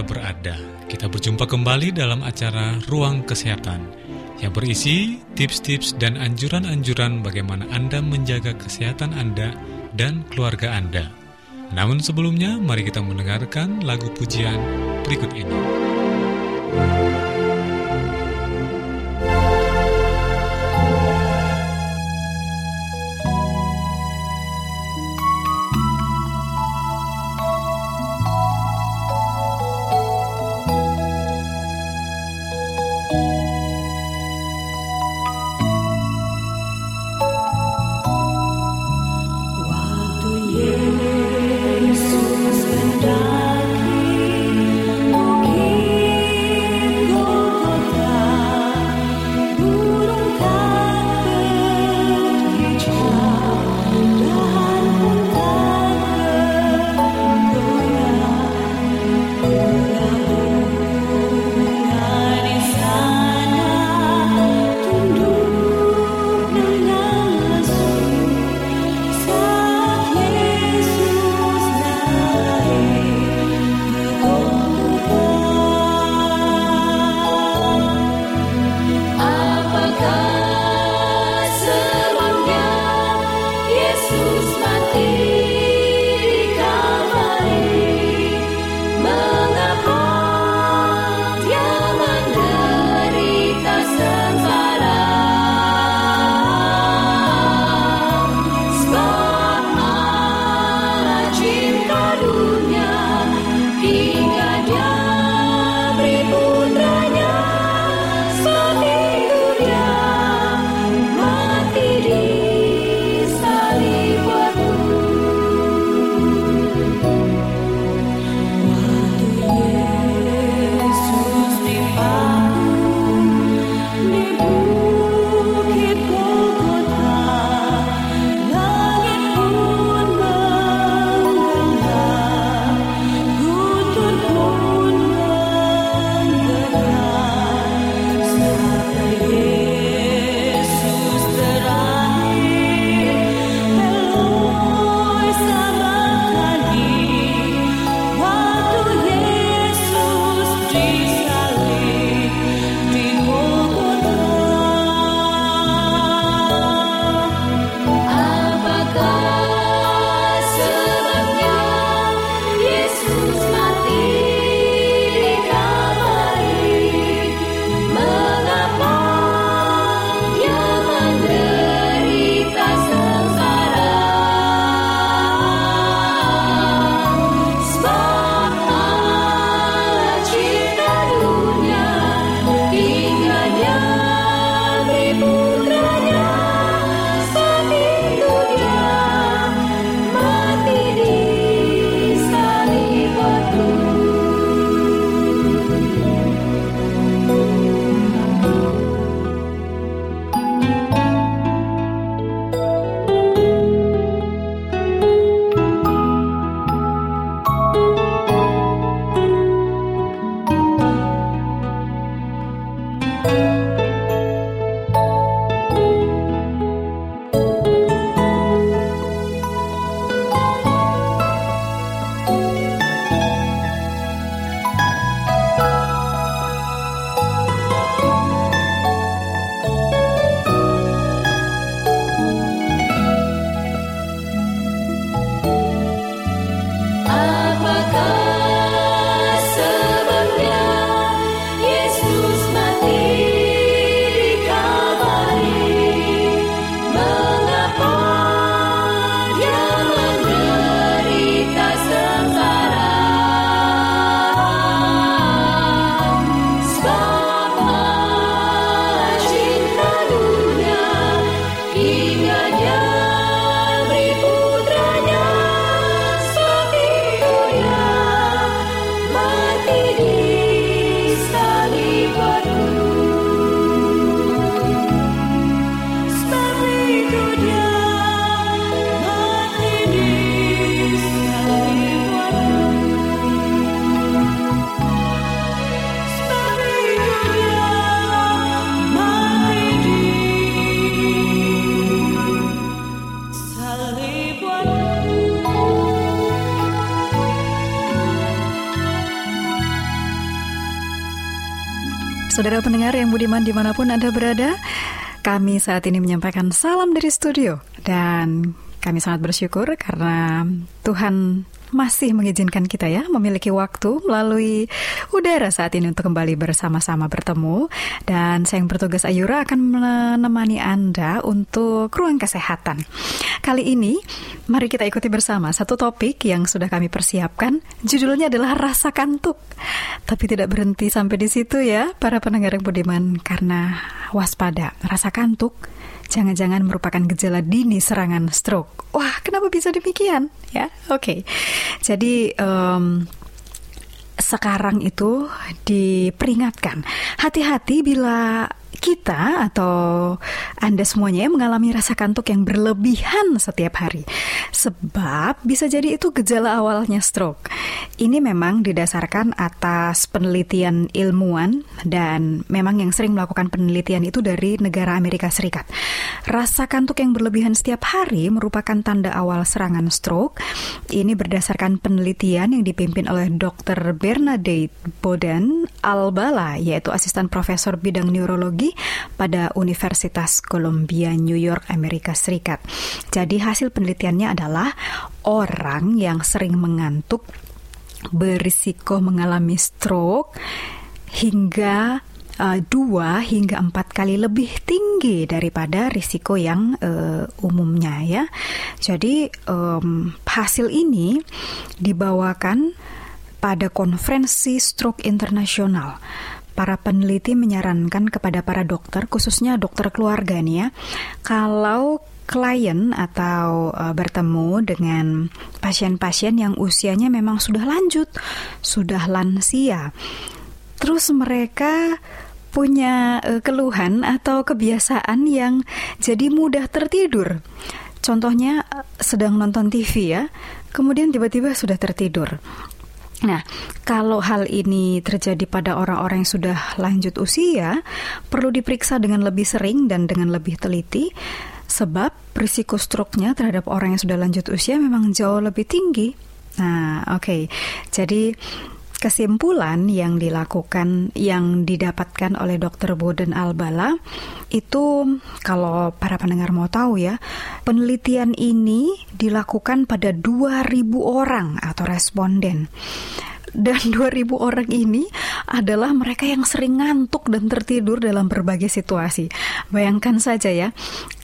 Berada, kita berjumpa kembali dalam acara Ruang Kesehatan yang berisi tips-tips dan anjuran-anjuran bagaimana Anda menjaga kesehatan Anda dan keluarga Anda. Namun sebelumnya, mari kita mendengarkan lagu pujian berikut ini. Saudara pendengar yang budiman di mana pun Anda berada, kami saat ini menyampaikan salam dari studio. Dan kami sangat bersyukur karena Tuhan masih mengizinkan kita ya memiliki waktu melalui udara saat ini untuk kembali bersama-sama bertemu dan saya yang bertugas Ayura akan menemani Anda untuk ruang kesehatan. Kali ini mari kita ikuti bersama satu topik yang sudah kami persiapkan. Judulnya adalah rasa kantuk. Tapi tidak berhenti sampai di situ ya para pendengar yang budiman karena waspada rasa kantuk jangan-jangan merupakan gejala dini serangan stroke. Wah, kenapa bisa demikian? Ya, oke. Okay. Jadi um, sekarang itu diperingatkan hati-hati bila kita atau Anda semuanya mengalami rasa kantuk yang berlebihan setiap hari. Sebab bisa jadi itu gejala awalnya stroke. Ini memang didasarkan atas penelitian ilmuwan dan memang yang sering melakukan penelitian itu dari negara Amerika Serikat. Rasa kantuk yang berlebihan setiap hari merupakan tanda awal serangan stroke. Ini berdasarkan penelitian yang dipimpin oleh Dr. Bernadette Boden Albala, yaitu asisten profesor bidang neurologi pada Universitas Columbia, New York, Amerika Serikat. Jadi hasil penelitiannya adalah orang yang sering mengantuk berisiko mengalami stroke hingga uh, dua hingga empat kali lebih tinggi daripada risiko yang uh, umumnya ya. Jadi um, hasil ini dibawakan pada konferensi stroke internasional para peneliti menyarankan kepada para dokter, khususnya dokter keluarga nih ya, kalau klien atau uh, bertemu dengan pasien-pasien yang usianya memang sudah lanjut, sudah lansia, terus mereka punya uh, keluhan atau kebiasaan yang jadi mudah tertidur. Contohnya sedang nonton TV ya, kemudian tiba-tiba sudah tertidur. Nah, kalau hal ini terjadi pada orang-orang yang sudah lanjut usia, perlu diperiksa dengan lebih sering dan dengan lebih teliti, sebab risiko stroke-nya terhadap orang yang sudah lanjut usia memang jauh lebih tinggi. Nah, oke. Okay. Jadi kesimpulan yang dilakukan yang didapatkan oleh Dr. Boden Albala itu kalau para pendengar mau tahu ya, penelitian ini dilakukan pada 2000 orang atau responden. Dan 2000 orang ini adalah mereka yang sering ngantuk dan tertidur dalam berbagai situasi. Bayangkan saja ya,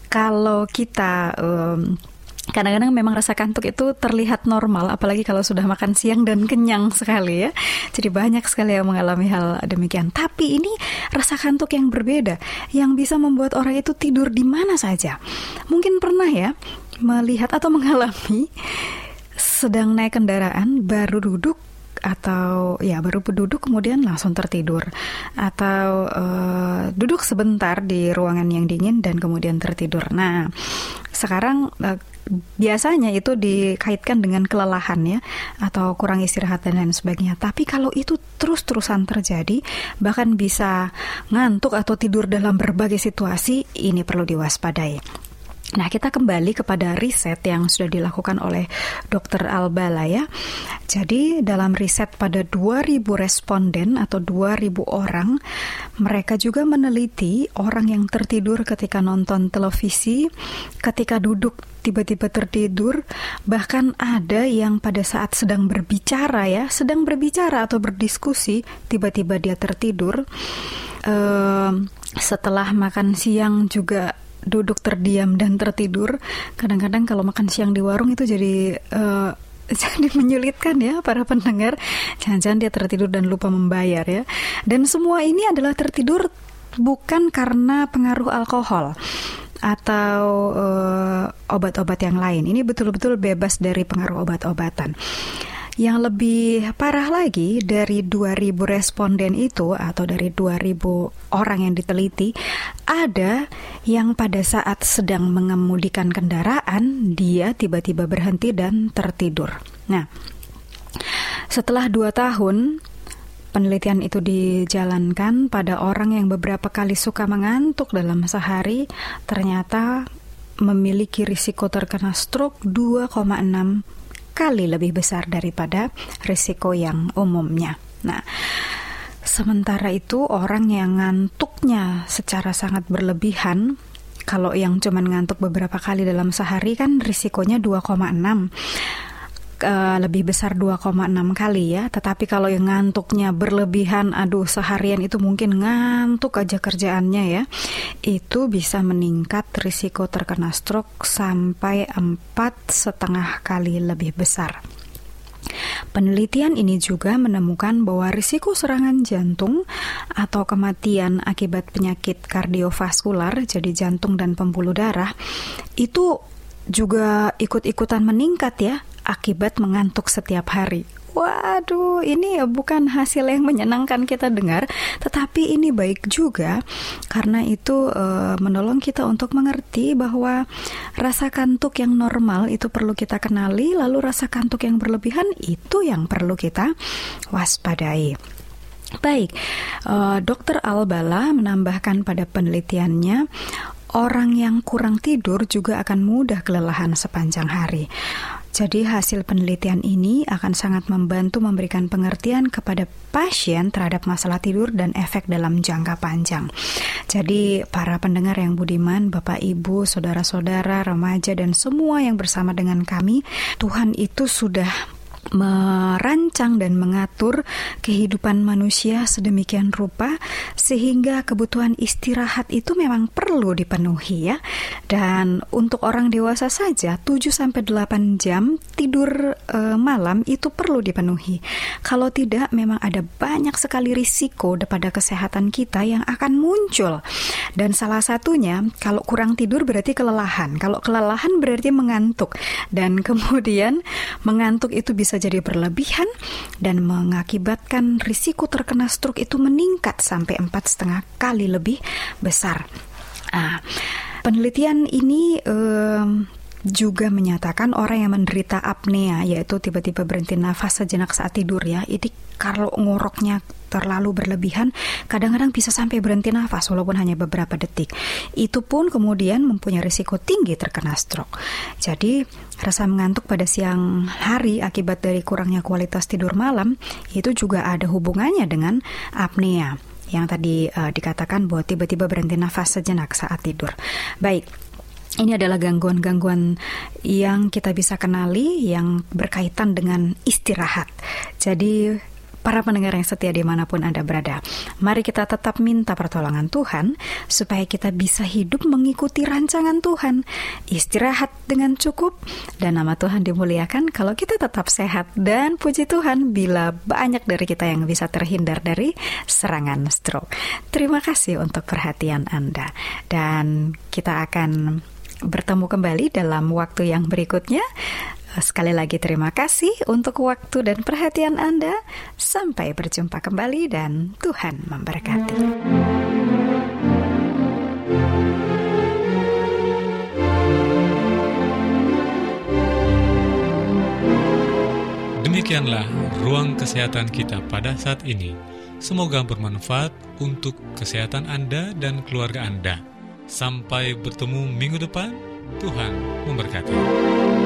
kalau kita um, kadang-kadang memang rasa kantuk itu terlihat normal apalagi kalau sudah makan siang dan kenyang sekali ya. Jadi banyak sekali yang mengalami hal demikian. Tapi ini rasa kantuk yang berbeda yang bisa membuat orang itu tidur di mana saja. Mungkin pernah ya melihat atau mengalami sedang naik kendaraan baru duduk atau ya baru duduk kemudian langsung tertidur. Atau uh, duduk sebentar di ruangan yang dingin dan kemudian tertidur. Nah, sekarang uh, biasanya itu dikaitkan dengan kelelahan ya atau kurang istirahat dan lain sebagainya. Tapi kalau itu terus-terusan terjadi bahkan bisa ngantuk atau tidur dalam berbagai situasi ini perlu diwaspadai. Nah, kita kembali kepada riset yang sudah dilakukan oleh Dr. Albala ya. Jadi, dalam riset pada 2000 responden atau 2000 orang, mereka juga meneliti orang yang tertidur ketika nonton televisi, ketika duduk tiba-tiba tertidur, bahkan ada yang pada saat sedang berbicara ya, sedang berbicara atau berdiskusi, tiba-tiba dia tertidur. Uh, setelah makan siang juga duduk terdiam dan tertidur. Kadang-kadang kalau makan siang di warung itu jadi uh, jadi menyulitkan ya para pendengar. Jangan-jangan dia tertidur dan lupa membayar ya. Dan semua ini adalah tertidur bukan karena pengaruh alkohol atau uh, obat-obat yang lain. Ini betul-betul bebas dari pengaruh obat-obatan. Yang lebih parah lagi dari 2000 responden itu atau dari 2000 orang yang diteliti ada yang pada saat sedang mengemudikan kendaraan dia tiba-tiba berhenti dan tertidur. Nah, setelah dua tahun penelitian itu dijalankan pada orang yang beberapa kali suka mengantuk dalam sehari, ternyata memiliki risiko terkena stroke 2,6 kali lebih besar daripada risiko yang umumnya. Nah, Sementara itu orang yang ngantuknya secara sangat berlebihan kalau yang cuma ngantuk beberapa kali dalam sehari kan risikonya 2,6 Uh, lebih besar 2,6 kali ya. Tetapi kalau yang ngantuknya berlebihan, aduh seharian itu mungkin ngantuk aja kerjaannya ya. Itu bisa meningkat risiko terkena stroke sampai empat setengah kali lebih besar. Penelitian ini juga menemukan bahwa risiko serangan jantung atau kematian akibat penyakit kardiovaskular, jadi jantung dan pembuluh darah, itu juga ikut-ikutan meningkat ya akibat mengantuk setiap hari. Waduh, ini ya bukan hasil yang menyenangkan kita dengar, tetapi ini baik juga karena itu e, menolong kita untuk mengerti bahwa rasa kantuk yang normal itu perlu kita kenali, lalu rasa kantuk yang berlebihan itu yang perlu kita waspadai. Baik, uh, Dokter Albala menambahkan pada penelitiannya orang yang kurang tidur juga akan mudah kelelahan sepanjang hari. Jadi hasil penelitian ini akan sangat membantu memberikan pengertian kepada pasien terhadap masalah tidur dan efek dalam jangka panjang. Jadi para pendengar yang budiman, Bapak Ibu, saudara-saudara, remaja dan semua yang bersama dengan kami, Tuhan itu sudah merancang dan mengatur kehidupan manusia sedemikian rupa sehingga kebutuhan istirahat itu memang perlu dipenuhi ya. Dan untuk orang dewasa saja 7 sampai 8 jam tidur e, malam itu perlu dipenuhi. Kalau tidak memang ada banyak sekali risiko pada kesehatan kita yang akan muncul. Dan salah satunya kalau kurang tidur berarti kelelahan. Kalau kelelahan berarti mengantuk dan kemudian mengantuk itu bisa bisa jadi berlebihan dan mengakibatkan risiko terkena stroke itu meningkat sampai empat setengah kali lebih besar. Nah, penelitian ini um, juga menyatakan orang yang menderita apnea yaitu tiba-tiba berhenti nafas sejenak saat tidur ya. Ini kalau ngoroknya terlalu berlebihan kadang-kadang bisa sampai berhenti nafas walaupun hanya beberapa detik. Itu pun kemudian mempunyai risiko tinggi terkena stroke. Jadi rasa mengantuk pada siang hari akibat dari kurangnya kualitas tidur malam itu juga ada hubungannya dengan apnea yang tadi uh, dikatakan bahwa tiba-tiba berhenti nafas sejenak saat tidur. Baik, ini adalah gangguan-gangguan yang kita bisa kenali yang berkaitan dengan istirahat. Jadi para pendengar yang setia di mana pun Anda berada. Mari kita tetap minta pertolongan Tuhan supaya kita bisa hidup mengikuti rancangan Tuhan. Istirahat dengan cukup dan nama Tuhan dimuliakan kalau kita tetap sehat dan puji Tuhan bila banyak dari kita yang bisa terhindar dari serangan stroke. Terima kasih untuk perhatian Anda dan kita akan bertemu kembali dalam waktu yang berikutnya. Sekali lagi terima kasih untuk waktu dan perhatian Anda. Sampai berjumpa kembali dan Tuhan memberkati. Demikianlah ruang kesehatan kita pada saat ini. Semoga bermanfaat untuk kesehatan Anda dan keluarga Anda. Sampai bertemu minggu depan, Tuhan memberkati.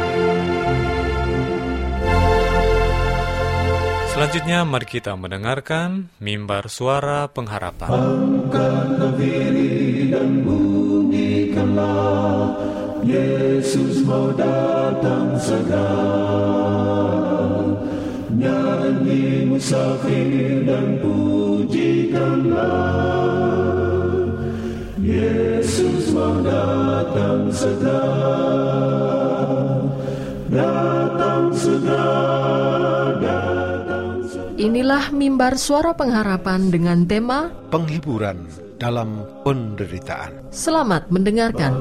Selanjutnya mari kita mendengarkan mimbar suara pengharapan. Dan Yesus mau datang segera. Nyanyi musafir dan pujikanlah. Mau datang segera. Datang segera Datang segera Inilah mimbar suara pengharapan dengan tema Penghiburan dalam penderitaan. Selamat mendengarkan.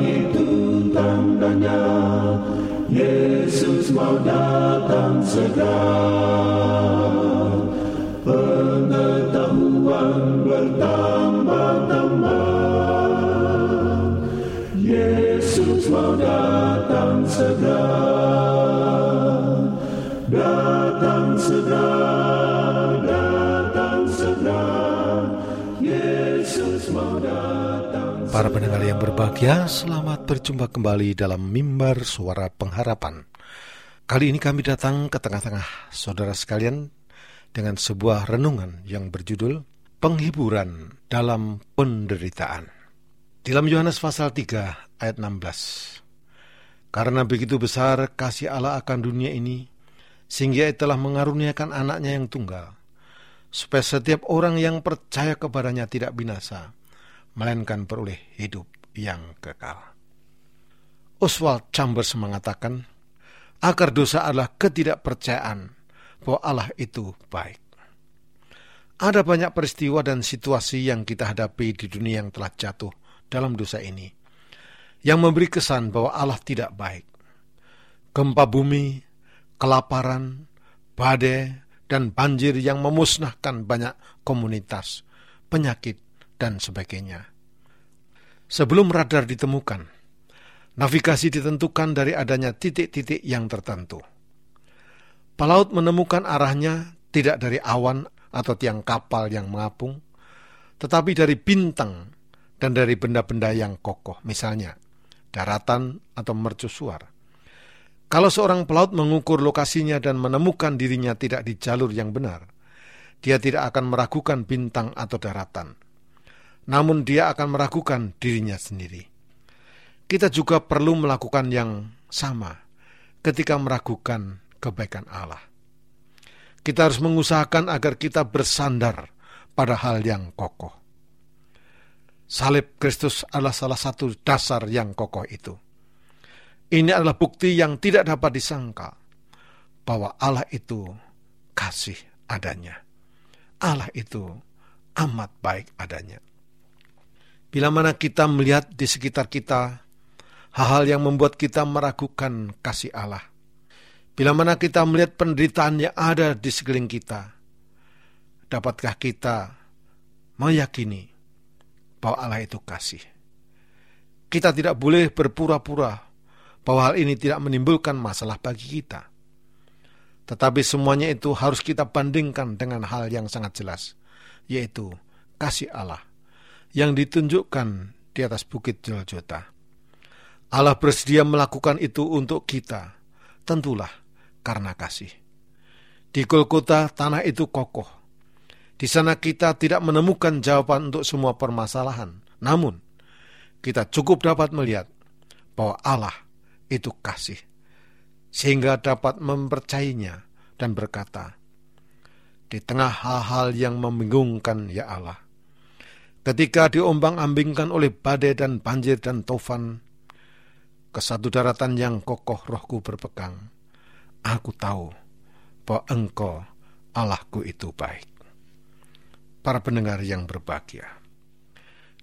itu tandanya Yesus mau datang segera Pengetahuan bertambah-tambah Yesus mau datang segera berbahagia, selamat berjumpa kembali dalam mimbar suara pengharapan. Kali ini kami datang ke tengah-tengah saudara sekalian dengan sebuah renungan yang berjudul Penghiburan dalam Penderitaan. Dalam Yohanes pasal 3 ayat 16. Karena begitu besar kasih Allah akan dunia ini, sehingga ia telah mengaruniakan anaknya yang tunggal, supaya setiap orang yang percaya kepadanya tidak binasa, melainkan peroleh hidup yang kekal. Oswald Chambers mengatakan, akar dosa adalah ketidakpercayaan bahwa Allah itu baik. Ada banyak peristiwa dan situasi yang kita hadapi di dunia yang telah jatuh dalam dosa ini, yang memberi kesan bahwa Allah tidak baik. Gempa bumi, kelaparan, badai, dan banjir yang memusnahkan banyak komunitas, penyakit, dan sebagainya. Sebelum radar ditemukan, navigasi ditentukan dari adanya titik-titik yang tertentu. Pelaut menemukan arahnya tidak dari awan atau tiang kapal yang mengapung, tetapi dari bintang dan dari benda-benda yang kokoh, misalnya daratan atau mercusuar. Kalau seorang pelaut mengukur lokasinya dan menemukan dirinya tidak di jalur yang benar, dia tidak akan meragukan bintang atau daratan. Namun dia akan meragukan dirinya sendiri. Kita juga perlu melakukan yang sama ketika meragukan kebaikan Allah. Kita harus mengusahakan agar kita bersandar pada hal yang kokoh. Salib Kristus adalah salah satu dasar yang kokoh itu. Ini adalah bukti yang tidak dapat disangka bahwa Allah itu kasih adanya. Allah itu amat baik adanya. Bila mana kita melihat di sekitar kita hal-hal yang membuat kita meragukan kasih Allah. Bila mana kita melihat penderitaan yang ada di sekeliling kita, dapatkah kita meyakini bahwa Allah itu kasih? Kita tidak boleh berpura-pura bahwa hal ini tidak menimbulkan masalah bagi kita. Tetapi semuanya itu harus kita bandingkan dengan hal yang sangat jelas, yaitu kasih Allah yang ditunjukkan di atas bukit Joljota. Allah bersedia melakukan itu untuk kita, tentulah karena kasih. Di Golgota tanah itu kokoh. Di sana kita tidak menemukan jawaban untuk semua permasalahan. Namun, kita cukup dapat melihat bahwa Allah itu kasih. Sehingga dapat mempercayainya dan berkata, Di tengah hal-hal yang membingungkan ya Allah, ketika diombang-ambingkan oleh badai dan banjir dan tofan, ke satu daratan yang kokoh rohku berpegang, aku tahu bahwa engkau Allahku itu baik. Para pendengar yang berbahagia.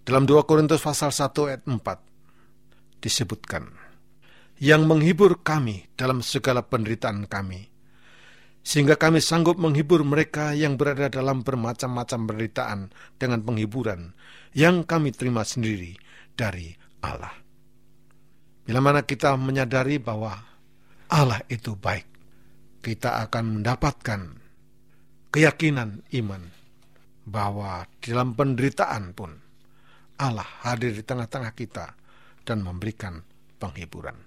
Dalam 2 Korintus pasal 1 ayat 4 disebutkan, yang menghibur kami dalam segala penderitaan kami, sehingga kami sanggup menghibur mereka yang berada dalam bermacam-macam penderitaan dengan penghiburan yang kami terima sendiri dari Allah. Bila mana kita menyadari bahwa Allah itu baik, kita akan mendapatkan keyakinan iman bahwa dalam penderitaan pun Allah hadir di tengah-tengah kita dan memberikan penghiburan.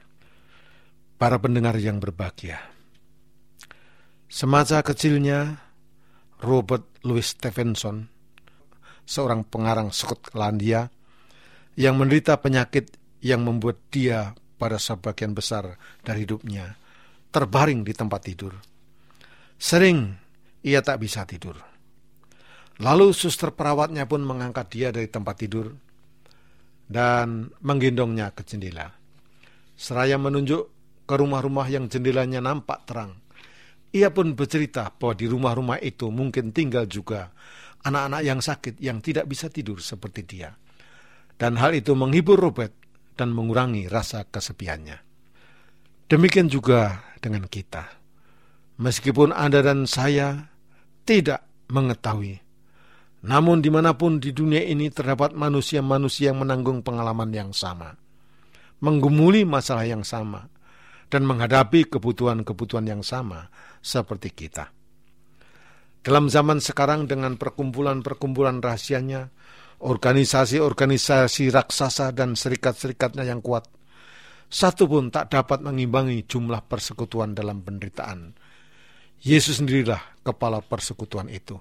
Para pendengar yang berbahagia, semasa kecilnya Robert Louis Stevenson, seorang pengarang Skotlandia yang menderita penyakit yang membuat dia pada sebagian besar dari hidupnya terbaring di tempat tidur. Sering ia tak bisa tidur. Lalu suster perawatnya pun mengangkat dia dari tempat tidur dan menggendongnya ke jendela. Seraya menunjuk ke rumah-rumah yang jendelanya nampak terang. Ia pun bercerita bahwa di rumah-rumah itu mungkin tinggal juga anak-anak yang sakit yang tidak bisa tidur seperti dia. Dan hal itu menghibur Robert dan mengurangi rasa kesepiannya. Demikian juga dengan kita. Meskipun Anda dan saya tidak mengetahui, namun di mana pun di dunia ini terdapat manusia-manusia yang menanggung pengalaman yang sama, menggumuli masalah yang sama, dan menghadapi kebutuhan-kebutuhan yang sama seperti kita. Dalam zaman sekarang dengan perkumpulan-perkumpulan rahasianya, organisasi-organisasi raksasa dan serikat-serikatnya yang kuat, satu pun tak dapat mengimbangi jumlah persekutuan dalam penderitaan. Yesus sendirilah kepala persekutuan itu.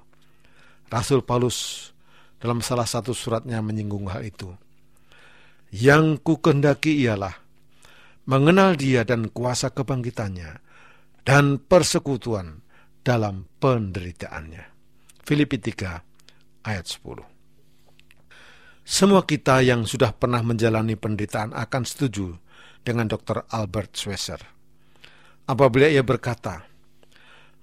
Rasul Paulus dalam salah satu suratnya menyinggung hal itu. Yang ku kendaki ialah mengenal dia dan kuasa kebangkitannya, dan persekutuan dalam penderitaannya. Filipi 3 ayat 10 Semua kita yang sudah pernah menjalani penderitaan akan setuju dengan Dr. Albert Schweitzer. Apabila ia berkata,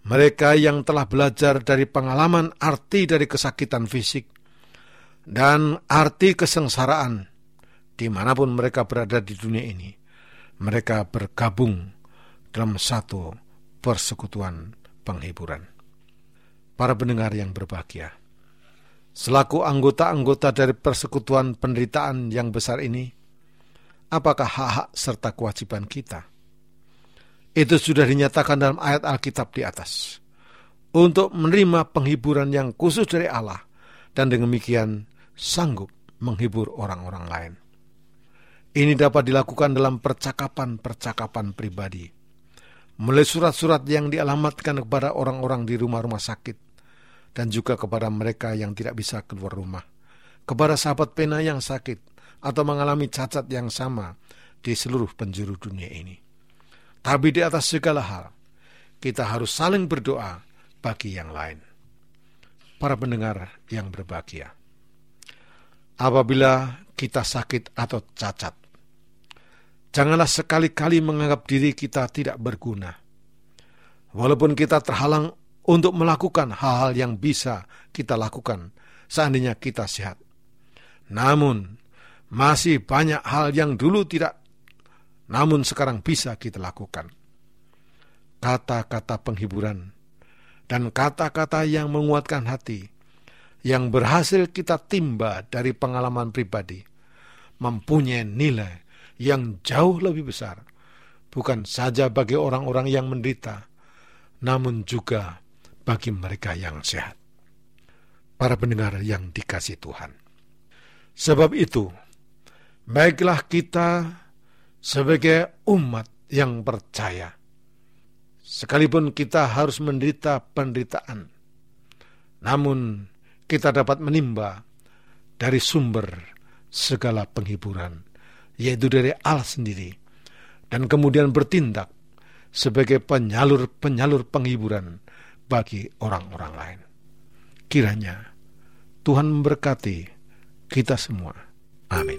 mereka yang telah belajar dari pengalaman arti dari kesakitan fisik dan arti kesengsaraan di mana pun mereka berada di dunia ini, mereka bergabung dalam satu persekutuan penghiburan. Para pendengar yang berbahagia, selaku anggota-anggota dari persekutuan penderitaan yang besar ini, apakah hak-hak serta kewajiban kita? Itu sudah dinyatakan dalam ayat Alkitab di atas. Untuk menerima penghiburan yang khusus dari Allah dan dengan demikian sanggup menghibur orang-orang lain. Ini dapat dilakukan dalam percakapan-percakapan pribadi. Mulai surat-surat yang dialamatkan kepada orang-orang di rumah-rumah sakit, dan juga kepada mereka yang tidak bisa keluar rumah, kepada sahabat pena yang sakit, atau mengalami cacat yang sama di seluruh penjuru dunia ini. Tapi di atas segala hal, kita harus saling berdoa bagi yang lain. Para pendengar yang berbahagia, apabila kita sakit atau cacat, Janganlah sekali-kali menganggap diri kita tidak berguna. Walaupun kita terhalang untuk melakukan hal-hal yang bisa kita lakukan seandainya kita sehat. Namun, masih banyak hal yang dulu tidak, namun sekarang bisa kita lakukan. Kata-kata penghiburan dan kata-kata yang menguatkan hati, yang berhasil kita timba dari pengalaman pribadi, mempunyai nilai yang jauh lebih besar, bukan saja bagi orang-orang yang menderita, namun juga bagi mereka yang sehat. Para pendengar yang dikasih Tuhan. Sebab itu, baiklah kita sebagai umat yang percaya, sekalipun kita harus menderita penderitaan, namun kita dapat menimba dari sumber segala penghiburan yaitu dari Allah sendiri, dan kemudian bertindak sebagai penyalur-penyalur penghiburan bagi orang-orang lain. Kiranya Tuhan memberkati kita semua. Amin.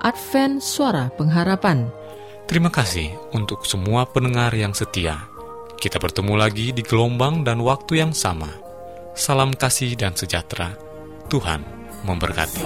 Advent Suara Pengharapan. Terima kasih untuk semua pendengar yang setia. Kita bertemu lagi di gelombang dan waktu yang sama. Salam kasih dan sejahtera. Tuhan memberkati.